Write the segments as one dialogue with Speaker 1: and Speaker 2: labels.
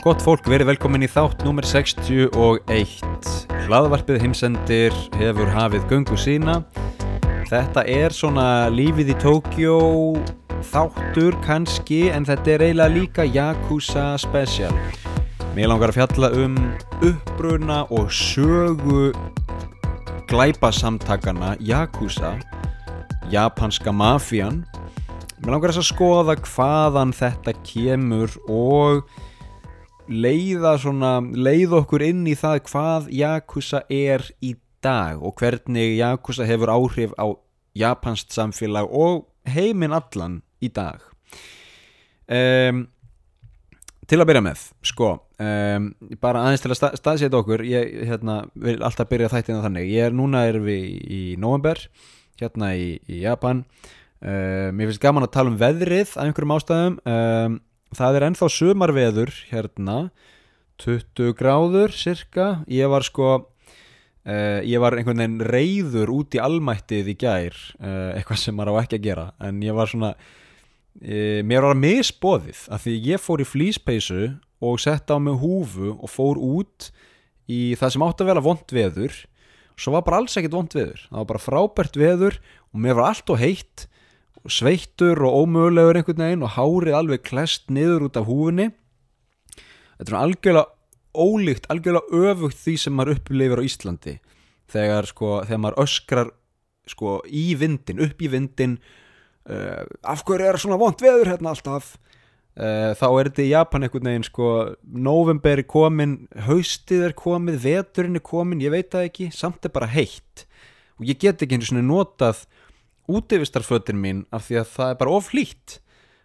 Speaker 1: Gott fólk, verið velkomin í þátt nummer 61 Hlaðvarpið heimsendir hefur hafið göngu sína. Þetta er svona lífið í Tókjó þáttur kannski en þetta er eiginlega líka Yakuza Special. Mér langar að fjalla um uppbruna og sögu glæpasamtakana Yakuza japanska mafían. Mér langar að skoða hvaðan þetta kemur og leiða, svona, leiða okkur inn í það hvað Yakuza er í dag og hvernig Yakuza hefur áhrif á japansk samfélag og heiminn allan í dag. Um, til að byrja með, sko, um, bara aðeins til að stað, staðsetja okkur, ég hérna, vil alltaf byrja þættina þannig, ég er núna er við í november, hérna í, í Japan. Uh, mér finnst gaman að tala um veðrið af einhverjum ástæðum. Um, það er ennþá sumarveður hérna 20 gráður cirka ég var sko uh, ég var einhvern veginn reyður út í almættið í gær uh, eitthvað sem maður á ekki að gera. En ég var svona mér var að misbóðið af því ég fór í flýspeisu og sett á mig húfu og fór út í það sem átti að vera vond veður. Svo var bara alls ekkert vond veður. Það var bara frábært veður og mér var allt og heitt sveittur og ómögulegur einhvern veginn og hárið alveg klest niður út af húfinni þetta er algjörlega ólíkt, algjörlega öfugt því sem maður upplifir á Íslandi. Þegar, sko, þegar maður öskrar sko, í vindin, upp í vindin uh, af hverju er svona vond veður hérna alltaf? Uh, þá er þetta í Japan einhvern veginn sko, november er komin haustið er komið, veturinn er komin ég veit það ekki, samt er bara heitt. Og ég get ekki einu svona notað útivistarfötin mín af því að það er bara oflýtt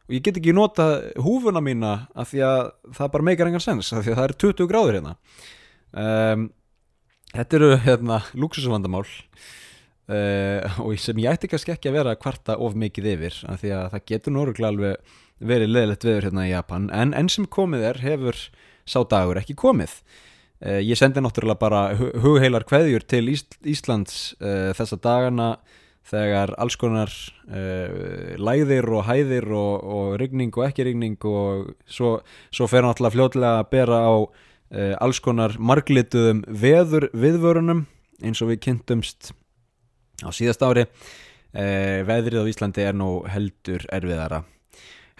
Speaker 1: og ég get ekki nota húfuna mína af því að það bara meikar engan sens af því að það er 20 gráður hérna. Um, Þetta eru hérna luxusvandamál uh, og sem ég ætti kannski ekki að vera kvarta of mikið yfir af því að það getur noruglega alveg verið leðilegt viður hérna í Japan. En enn sem komið er hefur sá dagur ekki komið. Uh, Ég sendi náttúrulega bara hugheilar kveðjur til Ís Íslands uh, þessa dagana þegar alls konar uh, læðir og hæðir og, og rigning og ekki rigning og svo, svo fer hann alltaf fljóðlega að bera á uh, alls konar marglituðum veður viðvörunum eins og við kynntumst á síðast ári. Uh, veðrið á Íslandi er nú heldur erfiðara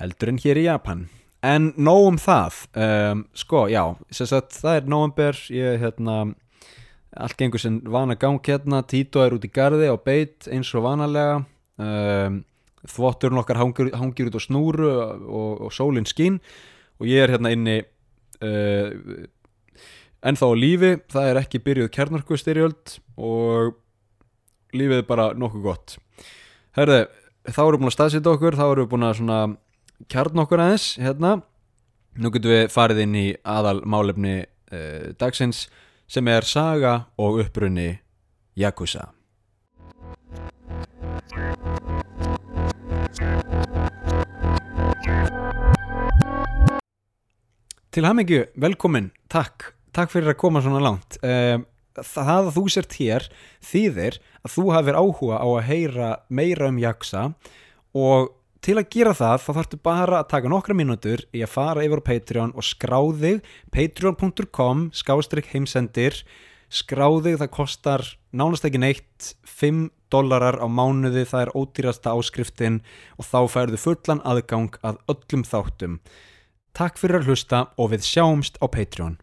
Speaker 1: heldur en hér í Japan. En nóg um það. Um, sko já, sagt, það er november ég hérna allt gengur sem vana gang hérna. Tito er út í gardi á beit eins og vanalega. Um, þvotturinn okkar hangir, hangir út á snúru og, og sólinn skín. Og ég er hérna inni uh, ennþá á lífi. Það er ekki byrjuð kernarkustyrjöld og lífið er bara nokkuð gott. Herði, þá erum við búin að staðsita okkur. Þá erum við búin að svona kjarn okkur aðeins hérna. Nú getum við farið inn í aðal málefni uh, dagsins sem er saga og upprunni Yakuza. Til hafmyggju, velkomin, takk, takk fyrir að koma svona langt. Það að þú sért hér þýðir að þú hafið áhuga á að heyra meira um Yakuza og til að gera það þá þarftu bara að taka nokkra mínútur í að fara yfir á Patreon og skráðið patreon.com skástrygg heimsendir. Skráðið það kostar nánast ekki neitt. 5 dólarar á mánuði það er ódýrasta áskriftin og þá færðu fullan aðgang að öllum þáttum. Takk fyrir að hlusta og við sjáumst á Patreon